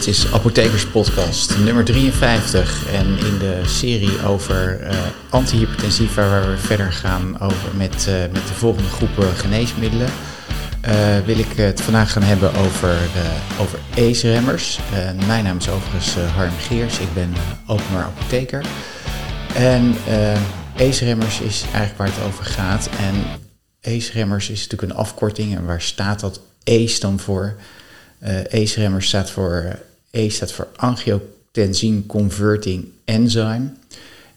Dit is Apothekers Podcast nummer 53. En in de serie over uh, antihypertensiva, waar we verder gaan over met, uh, met de volgende groepen geneesmiddelen, uh, wil ik het vandaag gaan hebben over, over ACE-remmers. mijn naam is overigens Harm Geers, ik ben openbaar apotheker. En ACE-remmers is eigenlijk waar het over gaat. En ACE-remmers is natuurlijk een afkorting. En waar staat dat ACE dan voor? Uh, ACE-remmer staat voor, A staat voor Angiotensin Converting Enzyme.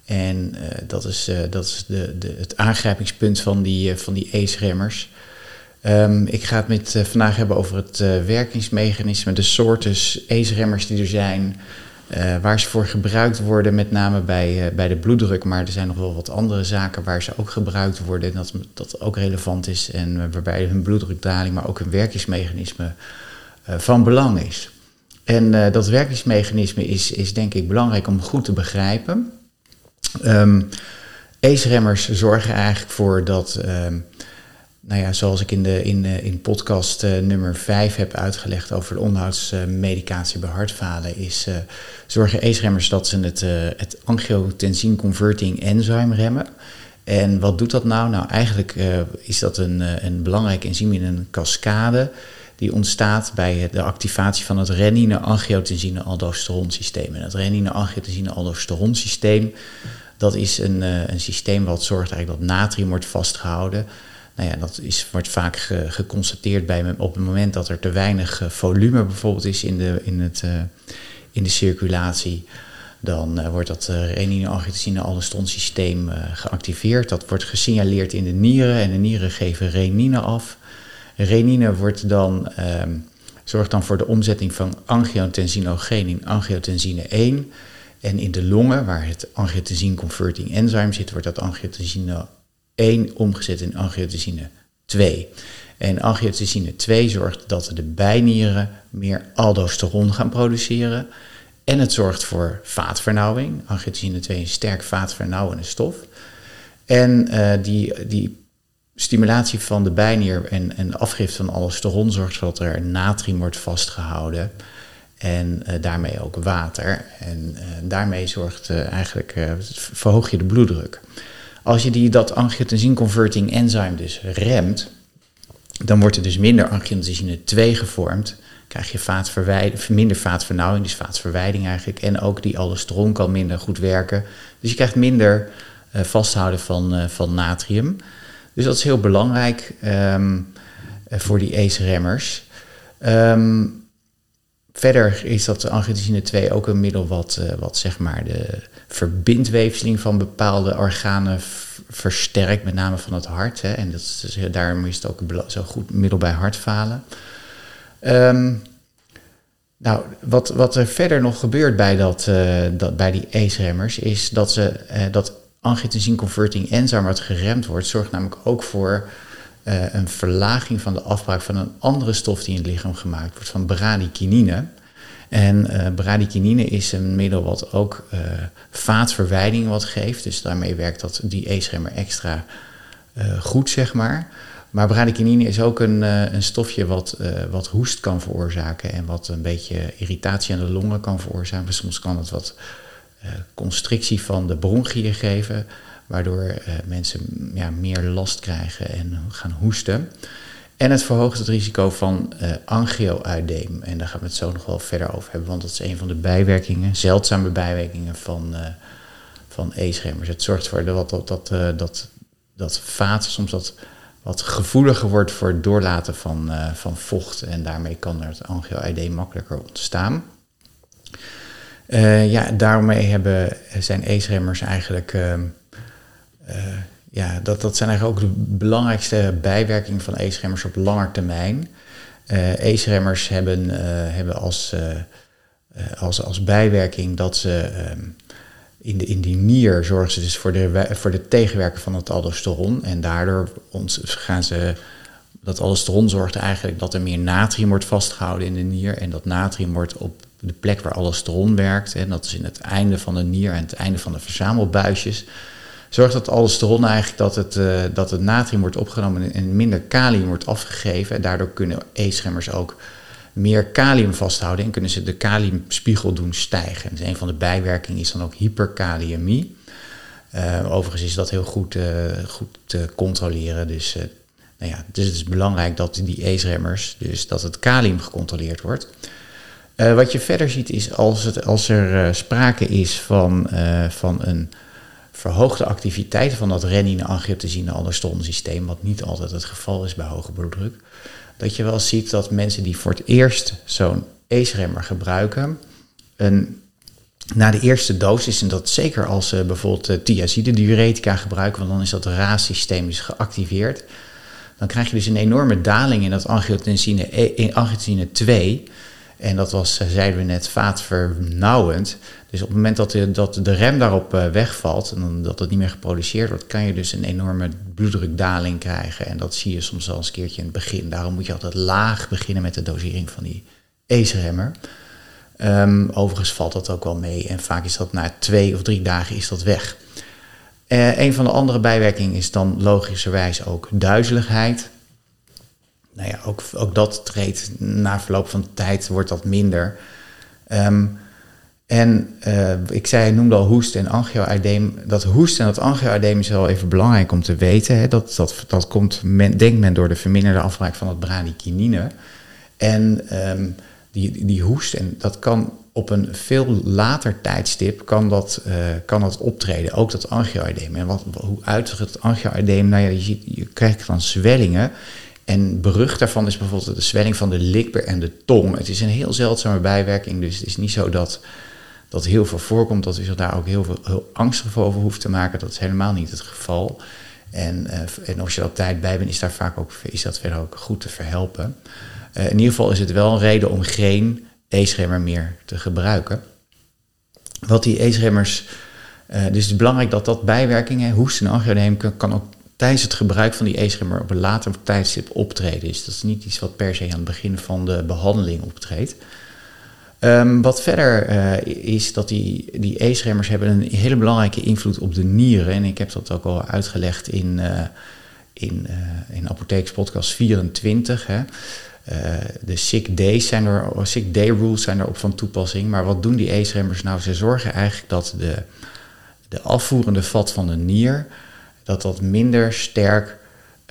En uh, dat is, uh, dat is de, de, het aangrijpingspunt van die, van die ACE-remmers. Um, ik ga het met, vandaag hebben over het werkingsmechanisme, de soorten ACE-remmers die er zijn, waar ze voor gebruikt worden, met name bij, bij de bloeddruk. Maar er zijn nog wel wat andere zaken waar ze ook gebruikt worden en dat, dat ook relevant is. En waarbij hun bloeddrukdaling, maar ook hun werkingsmechanisme van belang is. En uh, dat werkingsmechanisme is, is denk ik belangrijk om goed te begrijpen. Um, ACE-remmers zorgen eigenlijk voor dat, um, nou ja, zoals ik in, de, in, in podcast uh, nummer 5 heb uitgelegd over de onderhoudsmedicatie bij hartfalen, is, zorgen ACE-remmers dat ze het, het angiotensin converting enzyme remmen. En wat doet dat nou? Nou, eigenlijk is dat een, een belangrijk enzym in een cascade die ontstaat bij de activatie van het renine-angiotensine-aldosteron-systeem. En het renine-angiotensine-aldosteron-systeem, dat is een, uh, een systeem wat zorgt eigenlijk dat natrium wordt vastgehouden. Nou ja, dat is, wordt vaak ge, geconstateerd bij, op het moment dat er te weinig uh, volume bijvoorbeeld is in de, in het, uh, in de circulatie. Dan wordt dat renine-angiotensine-aldosteron-systeem geactiveerd. Dat wordt gesignaleerd in de nieren en de nieren geven renine af. Renine wordt dan, um, zorgt dan voor de omzetting van angiotensinogen in angiotensine 1. En in de longen, waar het angiotensine converting enzyme zit, wordt dat angiotensine 1 omgezet in angiotensine 2. En angiotensine 2 zorgt dat de bijnieren meer aldosteron gaan produceren. En het zorgt voor vaatvernauwing. Angiotensine 2 is een sterk vaatvernauwende stof. En uh, die, die stimulatie van de bijnier en, en afgifte van allosteron zorgt dat er natrium wordt vastgehouden. En uh, daarmee ook water. En uh, daarmee zorgt uh, eigenlijk, verhoog je de bloeddruk. Als je die, dat angiotensin converting enzyme dus remt, dan wordt er dus minder angiotensine 2 gevormd. Krijg je minder vaatvernauwing, dus vaatverwijding eigenlijk. En ook die allosteron kan minder goed werken. Dus je krijgt minder vasthouden van, van natrium. Dus dat is heel belangrijk um, voor die ACE-remmers. Um, verder is dat angiotensine 2 ook een middel wat, uh, wat zeg maar de verbindweefseling van bepaalde organen versterkt, met name van het hart. Hè. En dat is, dus, daarom is het ook een zo goed middel bij hartfalen. Um, nou, wat, wat er verder nog gebeurt bij, dat, uh, dat, bij die ACE-remmers is dat, ze, dat angiotensin converting enzyme wat geremd wordt, zorgt namelijk ook voor uh, een verlaging van de afbraak van een andere stof die in het lichaam gemaakt wordt, van bradykinine. En uh, bradykinine is een middel wat ook uh, vaatverwijding wat geeft. Dus daarmee werkt dat die e-schermer extra goed, zeg maar. Maar bradykinine is ook een, een stofje wat, wat hoest kan veroorzaken en wat een beetje irritatie aan de longen kan veroorzaken. Soms kan het wat eh, constrictie van de bronchiën geven, waardoor eh, mensen ja, meer last krijgen en gaan hoesten. En het verhoogt het risico van uh, angioödeem. En daar gaan we het zo nog wel verder over hebben, want dat is een van de bijwerkingen, zeldzame bijwerkingen van, uh, van e-schermers. Het zorgt ervoor dat, dat, dat, dat, dat vaat soms dat wat gevoeliger wordt voor het doorlaten van, van vocht. En daarmee kan er het angioödeem makkelijker ontstaan. Uh, ja, daarmee hebben, zijn ACE-remmers eigenlijk. Uh, uh, ja, dat, dat zijn eigenlijk ook de belangrijkste bijwerkingen van ACE-remmers op lange termijn. ACE-remmers hebben, hebben als, als, als bijwerking dat ze ehm, in, de, in die nier zorgen ze dus voor de, voor de tegenwerking van het aldosteron. En daardoor ons, gaan ze. Dat aldosteron zorgt eigenlijk dat er meer natrium wordt vastgehouden in de nier. En dat natrium wordt op de plek waar allosteron werkt, en dat is in het einde van de nier en het einde van de verzamelbuisjes, zorgt dat allosteron eigenlijk dat het, uh, dat het natrium wordt opgenomen en minder kalium wordt afgegeven. En daardoor kunnen e-schemmers ook meer kalium vasthouden en kunnen ze de kaliumspiegel doen stijgen. Dus een van de bijwerkingen is dan ook hyperkaliëmie. Uh, overigens is dat heel goed, uh, goed te controleren. Dus, nou ja, dus het is belangrijk dat die ACE-remmers, dus dat het kalium gecontroleerd wordt. Wat je verder ziet is als, het, als er sprake is van, van een verhoogde activiteit van dat renine-angiotensine systeem, wat niet altijd het geval is bij hoge bloeddruk, dat je wel ziet dat mensen die voor het eerst zo'n ACE-remmer gebruiken, een, na de eerste dosis, en dat zeker als ze bijvoorbeeld thiazide diuretica gebruiken, want dan is dat RAAS-systeem is geactiveerd, dan krijg je dus een enorme daling in dat angiotensine, in angiotensine 2. En dat was, eh, zeiden we net, vaatvernauwend. Dus op het moment dat de, dat de rem daarop uh, wegvalt en dat het niet meer geproduceerd wordt, kan je dus een enorme bloeddrukdaling krijgen. En dat zie je soms al eens een keertje in het begin. Daarom moet je altijd laag beginnen met de dosering van die ACE-remmer. Um, overigens valt dat ook wel mee en vaak is dat na twee of drie dagen is dat weg. Uh, een van de andere bijwerkingen is dan logischerwijs ook duizeligheid. Nou ja, ook, ook dat treedt na verloop van tijd wordt dat minder. Um, en uh, ik zei, noemde al hoest en angioedeem. Dat hoest en dat angioedeem is wel even belangrijk om te weten. Hè. Dat, dat, dat komt, men, denkt men, door de verminderde afbraak van het bradikinine. En um, die, die hoest, en dat kan op een veel later tijdstip, kan dat, uh, kan dat optreden. Ook dat angioedeem. En wat, hoe uitzicht het angioedeem? Nou ja, je, je krijgt dan zwellingen. En berucht daarvan is bijvoorbeeld de zwelling van de likber en de tong. Het is een heel zeldzame bijwerking, dus het is niet zo dat dat heel veel voorkomt, dat u zich daar ook heel veel heel angstig over hoeft te maken. Dat is helemaal niet het geval. En, uh, en als je tijd bij bent, is, daar vaak ook, is dat verder ook goed te verhelpen. Uh, in ieder geval is het wel een reden om geen e-schermer meer te gebruiken. Wat die e-schermers, uh, dus het is belangrijk dat dat bijwerkingen, hoest en angioedeem, kan, kan ook tijdens het gebruik van die e-schermer op een later tijdstip optreden. Dus dat is niet iets wat per se aan het begin van de behandeling optreedt. Um, wat verder uh, is dat die, die e-schermers hebben een hele belangrijke invloed op de nieren. En ik heb dat ook al uitgelegd in, uh, in, uh, in Apothekers Podcast 24. Hè. de sick days zijn er, sick day rules zijn er op van toepassing. Maar wat doen die e-schermers nou? Ze zorgen eigenlijk dat de, de afvoerende vat van de nier, dat dat minder sterk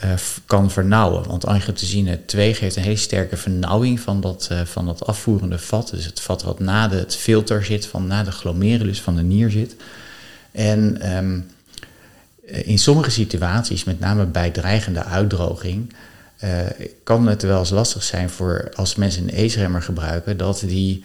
uh, kan vernauwen. Want angiotensine 2 geeft een hele sterke vernauwing van dat, uh, van dat afvoerende vat. Dus het vat wat na de, het filter zit, van na de glomerulus van de nier zit. En um, in sommige situaties, met name bij dreigende uitdroging, kan het wel eens lastig zijn voor als mensen een ACE-remmer gebruiken, dat die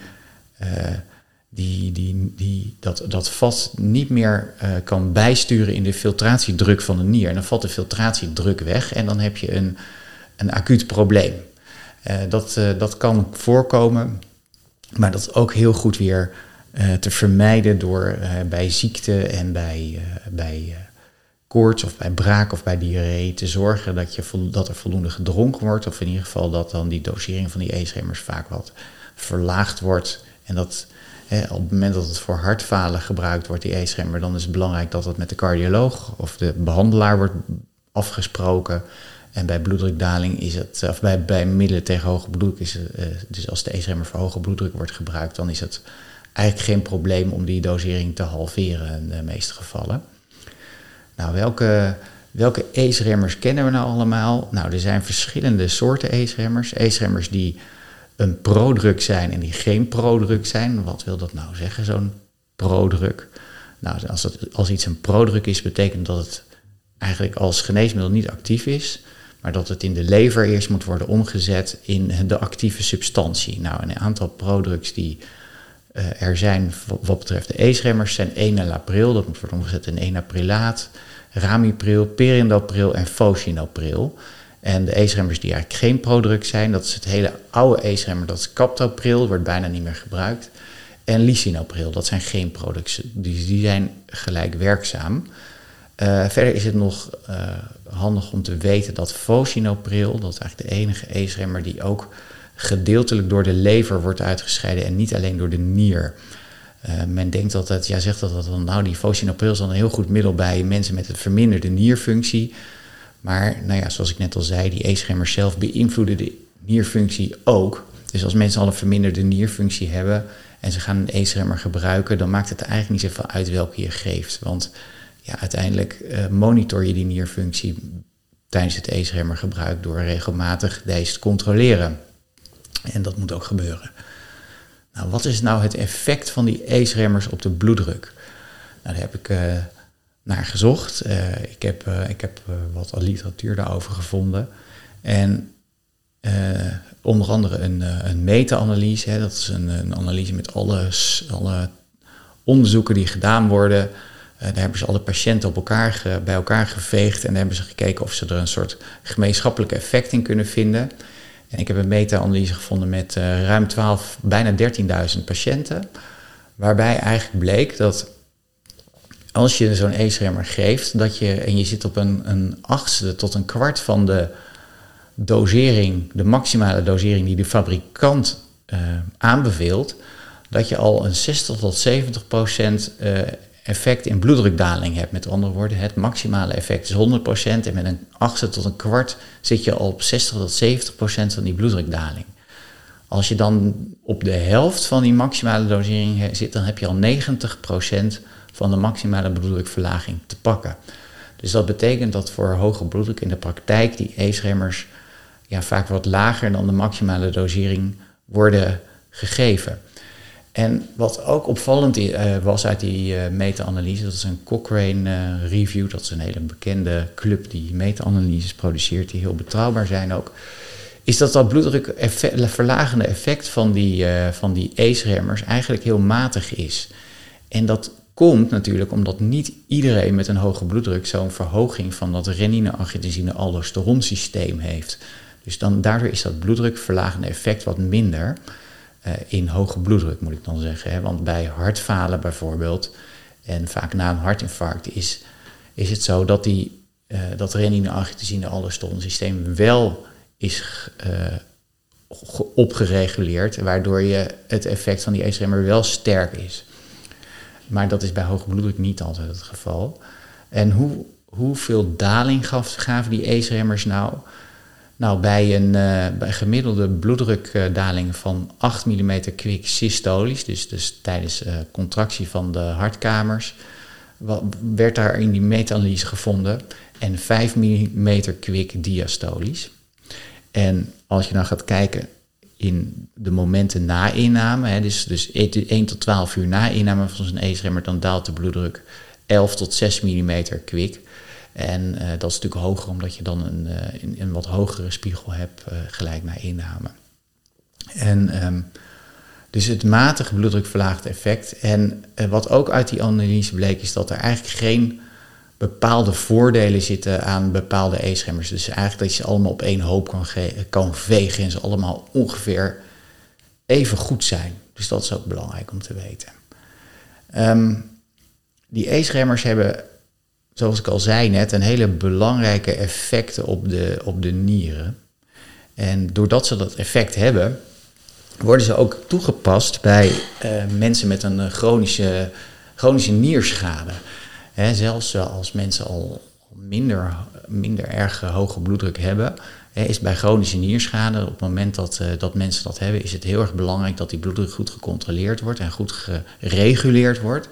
die, die, die dat, dat vat niet meer uh, kan bijsturen in de filtratiedruk van de nier. En dan valt de filtratiedruk weg en dan heb je een, een acuut probleem. Uh, dat, uh, dat kan voorkomen, maar dat is ook heel goed weer te vermijden door bij ziekte en bij, bij koorts of bij braak of bij diarree te zorgen dat, je, dat er voldoende gedronken wordt. Of in ieder geval dat dan die dosering van die e-schemmers vaak wat verlaagd wordt. En dat op het moment dat het voor hartfalen gebruikt wordt, die e-schermer, dan is het belangrijk dat het met de cardioloog of de behandelaar wordt afgesproken. En bij bloeddrukdaling is het, of bij, bij middelen tegen hoge bloeddruk is uh, dus als de e-schermer voor hoge bloeddruk wordt gebruikt, dan is het eigenlijk geen probleem om die dosering te halveren in de meeste gevallen. Nou, welke, welke ACE-remmers kennen we nou allemaal? Nou, er zijn verschillende soorten ACE-remmers. ACE-remmers die een prodruk zijn en die geen prodruk zijn. Wat wil dat nou zeggen, zo'n prodruk? Nou, als, dat, als iets een prodruk is, betekent dat het eigenlijk als geneesmiddel niet actief is, maar dat het in de lever eerst moet worden omgezet in de actieve substantie. Nou, een aantal prodrugs die uh, er zijn wat betreft de E-schermers zijn enalapril, dat moet worden omgezet in enaprilaat, ramipril, perindopril en fosinopril. En de e-schermers die eigenlijk geen prodruk zijn, dat is het hele oude e-schermer, dat is captopril, wordt bijna niet meer gebruikt. En lisinopril, dat zijn geen producten, dus die zijn gelijk werkzaam. Uh, verder is het nog uh, handig om te weten dat fosinopril, dat is eigenlijk de enige e-schermer die ook gedeeltelijk door de lever wordt uitgescheiden en niet alleen door de nier. Uh, men denkt altijd, ja, zegt dat, dat nou die fosinopril is dan een heel goed middel bij mensen met een verminderde nierfunctie. Maar nou ja, zoals ik net al zei, die e-schermers zelf beïnvloeden de nierfunctie ook. Dus als mensen al een verminderde nierfunctie hebben en ze gaan een ACE-remmer gebruiken, dan maakt het eigenlijk niet zoveel uit welke je geeft. Want ja, uiteindelijk uh, monitor je die nierfunctie tijdens het ACE-remmer gebruik door regelmatig deze te controleren. En dat moet ook gebeuren. Nou, wat is nou het effect van die ACE-remmers op de bloeddruk? Nou, daar heb ik uh, naar gezocht. Uh, ik heb, uh, ik heb wat literatuur daarover gevonden. En onder andere een, een meta-analyse. Dat is een, een, analyse met alle, alle onderzoeken die gedaan worden. daar hebben ze alle patiënten op elkaar bij elkaar geveegd. En daar hebben ze gekeken of ze er een soort gemeenschappelijk effect in kunnen vinden. En ik heb een meta-analyse gevonden met ruim 12, bijna 13.000 patiënten. Waarbij eigenlijk bleek dat als je zo'n ACE-remmer geeft, dat je, en je zit op een, een achtste tot een kwart van de dosering, de maximale dosering die de fabrikant uh, aanbeveelt, dat je al een 60 tot 70 procent uh, effect in bloeddrukdaling hebt. Met andere woorden, het maximale effect is 100% en met een achtste tot een kwart zit je al op 60 tot 70% van die bloeddrukdaling. Als je dan op de helft van die maximale dosering zit, dan heb je al 90% van de maximale bloeddrukverlaging te pakken. Dus dat betekent dat voor hoge bloeddruk in de praktijk die ACE-remmers ja, vaak wat lager dan de maximale dosering worden gegeven. En wat ook opvallend uh, was uit die uh, meta-analyse, dat is een Cochrane uh, Review, dat is een hele bekende club die meta-analyses produceert, die heel betrouwbaar zijn ook, is dat dat bloeddrukverlagende effect van die, van die ACE-remmers eigenlijk heel matig is. En dat komt natuurlijk omdat niet iedereen met een hoge bloeddruk zo'n verhoging van dat renine-angiotensine-aldosteron systeem heeft. Dus dan, daardoor is dat bloeddrukverlagende effect wat minder. Eh, in hoge bloeddruk, moet ik dan zeggen. Hè? Want bij hartfalen bijvoorbeeld, en vaak na een hartinfarct, is, is het zo dat die, uh, dat renine-angiotensine systeem wel is uh, opgereguleerd, waardoor je het effect van die ACE-remmer wel sterk is. Maar dat is bij hoge bloeddruk niet altijd het geval. En hoe, hoeveel daling gaf, gaven die ACE-remmers nou? Nou, bij een uh, bij gemiddelde bloeddrukdaling van 8 mm kwik systolisch, dus, dus tijdens uh, contractie van de hartkamers, werd daar in die meta-analyse gevonden en 5 mm kwik diastolisch. En als je dan gaat kijken in de momenten na inname, hè, dus, dus 1 tot 12 uur na inname van zo'n ACE-remmer, dan daalt de bloeddruk 11 tot 6 mm kwik. En uh, dat is natuurlijk hoger omdat je dan een, een, een wat hogere spiegel hebt uh, gelijk naar inname. En um, dus het matige bloeddrukverlaagde effect. En wat ook uit die analyse bleek is dat er eigenlijk geen bepaalde voordelen zitten aan bepaalde e-schermers. Dus eigenlijk dat je ze allemaal op één hoop kan, kan vegen en ze allemaal ongeveer even goed zijn. Dus dat is ook belangrijk om te weten. Um, die e-schermers hebben zoals ik al zei net, een hele belangrijke effecten op de, op de nieren. En doordat ze dat effect hebben, worden ze ook toegepast bij uh, mensen met een chronische, chronische nierschade. Hè, zelfs als mensen al minder, minder erg hoge bloeddruk hebben, hè, is bij chronische nierschade, op het moment dat, uh, dat mensen dat hebben, is het heel erg belangrijk dat die bloeddruk goed gecontroleerd wordt en goed gereguleerd wordt.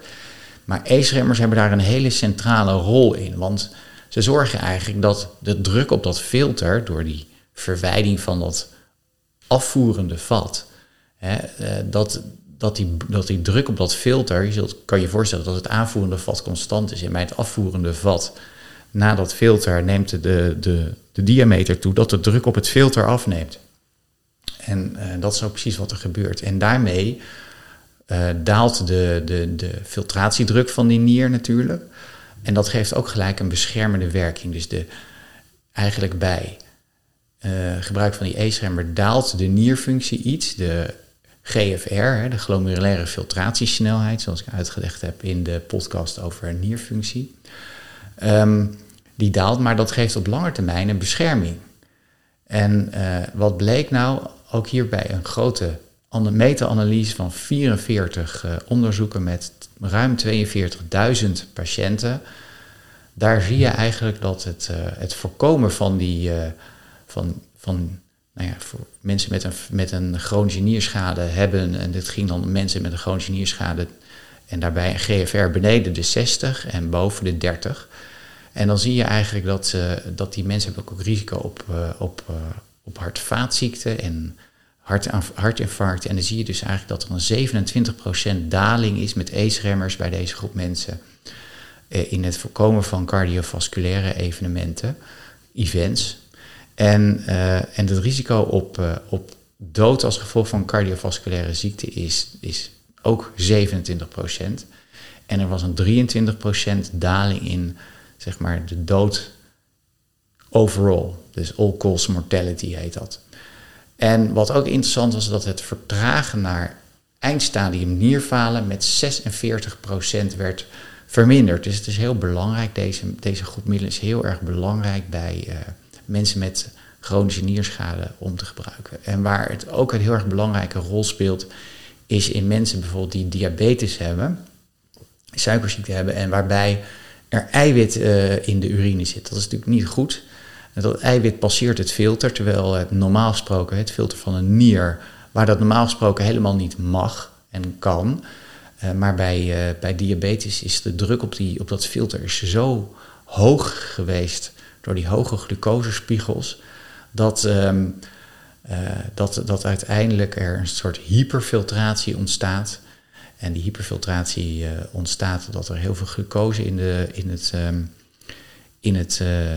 Maar ACE-remmers hebben daar een hele centrale rol in. Want ze zorgen eigenlijk dat de druk op dat filter, door die verwijding van dat afvoerende vat, hè, eh, dat, dat, die, dat die druk op dat filter, je zult, kan je voorstellen dat het aanvoerende vat constant is. En bij het afvoerende vat, na dat filter, neemt de, de, de diameter toe, dat de druk op het filter afneemt. En uh, dat is ook precies wat er gebeurt. En daarmee uh, daalt de, de, de filtratiedruk van die nier natuurlijk. En dat geeft ook gelijk een beschermende werking. Dus de, eigenlijk bij uh, gebruik van die E-schermer daalt de nierfunctie iets. De GFR, de glomerulaire filtratiesnelheid, zoals ik uitgelegd heb in de podcast over nierfunctie. Um, die daalt, maar dat geeft op lange termijn een bescherming. En uh, wat bleek nou, ook hierbij een grote meta-analyse van 44 uh, eh, onderzoeken met ruim 42.000 patiënten. Daar zie je eigenlijk dat het, uh, het voorkomen van, die, van, van nou ja, voor mensen met een, met een chronische nierschade hebben, en dit ging dan mensen met een chronische nierschade en daarbij een GFR beneden de 60 en boven de 30. En dan zie je eigenlijk dat, uh, dat die mensen hebben ook risico op, uh, op, uh, op hart- vaatziekten en hart, hartinfarct. En dan zie je dus eigenlijk dat er een 27% daling is met ACE-remmers bij deze groep mensen in het voorkomen van cardiovasculaire evenementen, events. En, en het risico op, op dood als gevolg van cardiovasculaire ziekte is, is ook 27 procent. En er was een 23 procent daling in zeg maar, de dood overall. Dus all-cause mortality heet dat. En wat ook interessant was, dat het vertragen naar eindstadium nierfalen met 46 procent werd verminderd. Dus het is heel belangrijk, deze, deze groep middelen is heel erg belangrijk bij uh, mensen met chronische nierschade om te gebruiken. En waar het ook een heel erg belangrijke rol speelt, is in mensen bijvoorbeeld die diabetes hebben, suikerziekte hebben en waarbij er eiwit uh, in de urine zit. Dat is natuurlijk niet goed. Dat eiwit passeert het filter, terwijl het normaal gesproken het filter van een nier, waar dat normaal gesproken helemaal niet mag en kan. Uh, maar bij, uh, bij diabetes is de druk op, die, op dat filter is zo hoog geweest door die hoge glucosespiegels, dat, um, uh, dat, dat uiteindelijk er een soort hyperfiltratie ontstaat. En die hyperfiltratie uh, ontstaat doordat er heel veel glucose in, de, in, het, um, in, het, uh,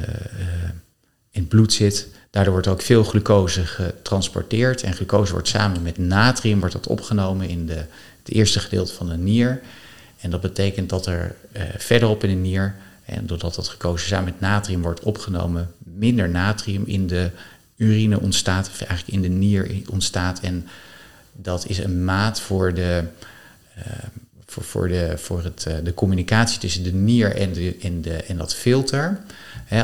in bloed zit. Daardoor wordt ook veel glucose getransporteerd. En glucose wordt samen met natrium wordt dat opgenomen in de, het eerste gedeelte van de nier. En dat betekent dat er verderop in de nier, en doordat dat glucose samen met natrium wordt opgenomen, minder natrium in de urine ontstaat, of eigenlijk in de nier ontstaat. En dat is een maat voor, de, uh, voor, voor, de, voor het, uh, de communicatie tussen de nier en, de, en, de, en dat filter.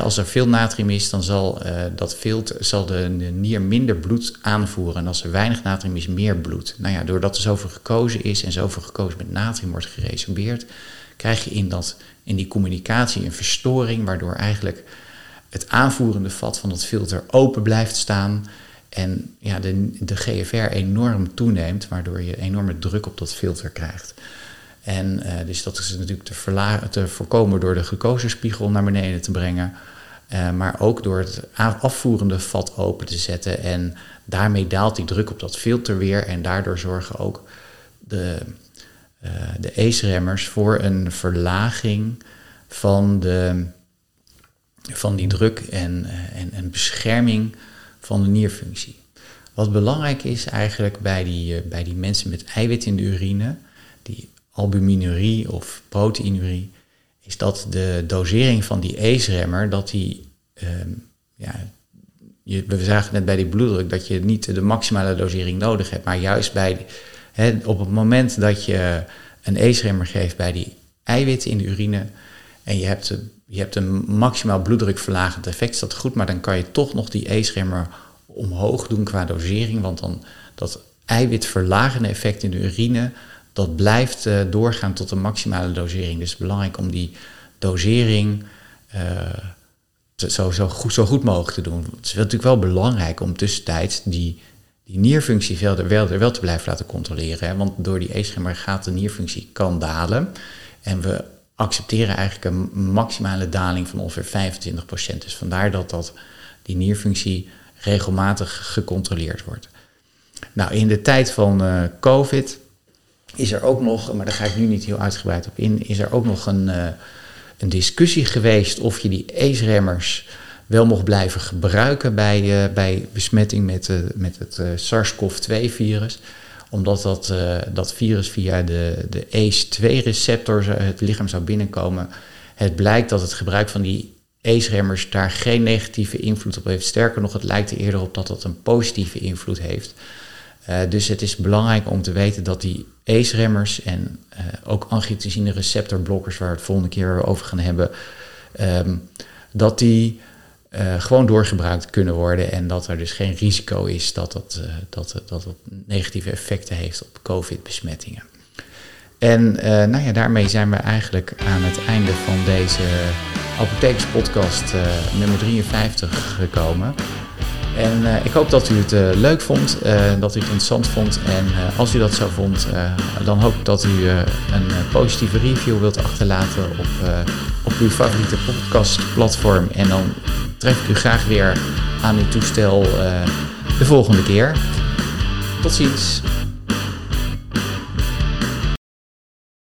Als er veel natrium is, dan zal, uh, dat filter, zal de, de, nier minder bloed aanvoeren. En als er weinig natrium is, meer bloed. Nou ja, doordat er zoveel gekozen is en zoveel gekozen met natrium wordt geresorbeerd, krijg je in, dat, in die communicatie een verstoring, waardoor eigenlijk het aanvoerende vat van het filter open blijft staan. En ja, de, de GFR enorm toeneemt, waardoor je enorme druk op dat filter krijgt. En uh, dus dat is natuurlijk te, te voorkomen door de glucosespiegel naar beneden te brengen. Uh, maar ook door het afvoerende vat open te zetten. En daarmee daalt die druk op dat filter weer. En daardoor zorgen ook de, uh, de ACE-remmers voor een verlaging van de van die druk en, en, en bescherming van de nierfunctie. Wat belangrijk is eigenlijk bij die, bij die mensen met eiwit in de urine, die albuminurie of proteinurie, is dat de dosering van die ACE-remmer, dat die, um, ja, je, we zagen net bij die bloeddruk dat je niet de maximale dosering nodig hebt, maar juist bij, op het moment dat je een ACE-remmer geeft bij die eiwitten in de urine en je hebt je hebt een maximaal bloeddrukverlagend effect, is dat goed, maar dan kan je toch nog die E-schermer omhoog doen qua dosering, want dan dat eiwitverlagende effect in de urine, dat blijft uh, doorgaan tot de maximale dosering. Dus belangrijk om die dosering te, zo, zo, goed, zo goed mogelijk te doen. Het is natuurlijk wel belangrijk om tussentijds die, die nierfunctie wel, wel, wel te blijven laten controleren. Hè? Want door die E-schermer gaat de nierfunctie kan dalen. En we accepteren eigenlijk een maximale daling van ongeveer 25%. Dus vandaar dat, dat die nierfunctie regelmatig gecontroleerd wordt. Nou, in de tijd van uh, COVID is er ook nog, maar daar ga ik nu niet heel uitgebreid op in, is er ook nog een, uh, een discussie geweest of je die ACE-remmers wel mocht blijven gebruiken bij, uh, bij besmetting met, met het SARS-CoV-2-virus omdat dat, dat virus via de, de ACE2-receptor het lichaam zou binnenkomen. Het blijkt dat het gebruik van die ACE-remmers daar geen negatieve invloed op heeft. Sterker nog, het lijkt er eerder op dat dat een positieve invloed heeft. Dus het is belangrijk om te weten dat die ACE-remmers en ook angiotensine receptorblokkers, waar we het volgende keer over gaan hebben, um, dat die uh, gewoon doorgebruikt kunnen worden en dat er dus geen risico is dat dat, uh, dat, dat het negatieve effecten heeft op COVID-besmettingen. En nou ja, daarmee zijn we eigenlijk aan het einde van deze apothekerspodcast nummer 53 gekomen. En uh, ik hoop dat u het uh, leuk vond, uh, dat u het interessant vond. En als u dat zo vond, dan hoop ik dat u een positieve review wilt achterlaten op, op uw favoriete podcastplatform. En dan tref ik u graag weer aan uw toestel de volgende keer. Tot ziens.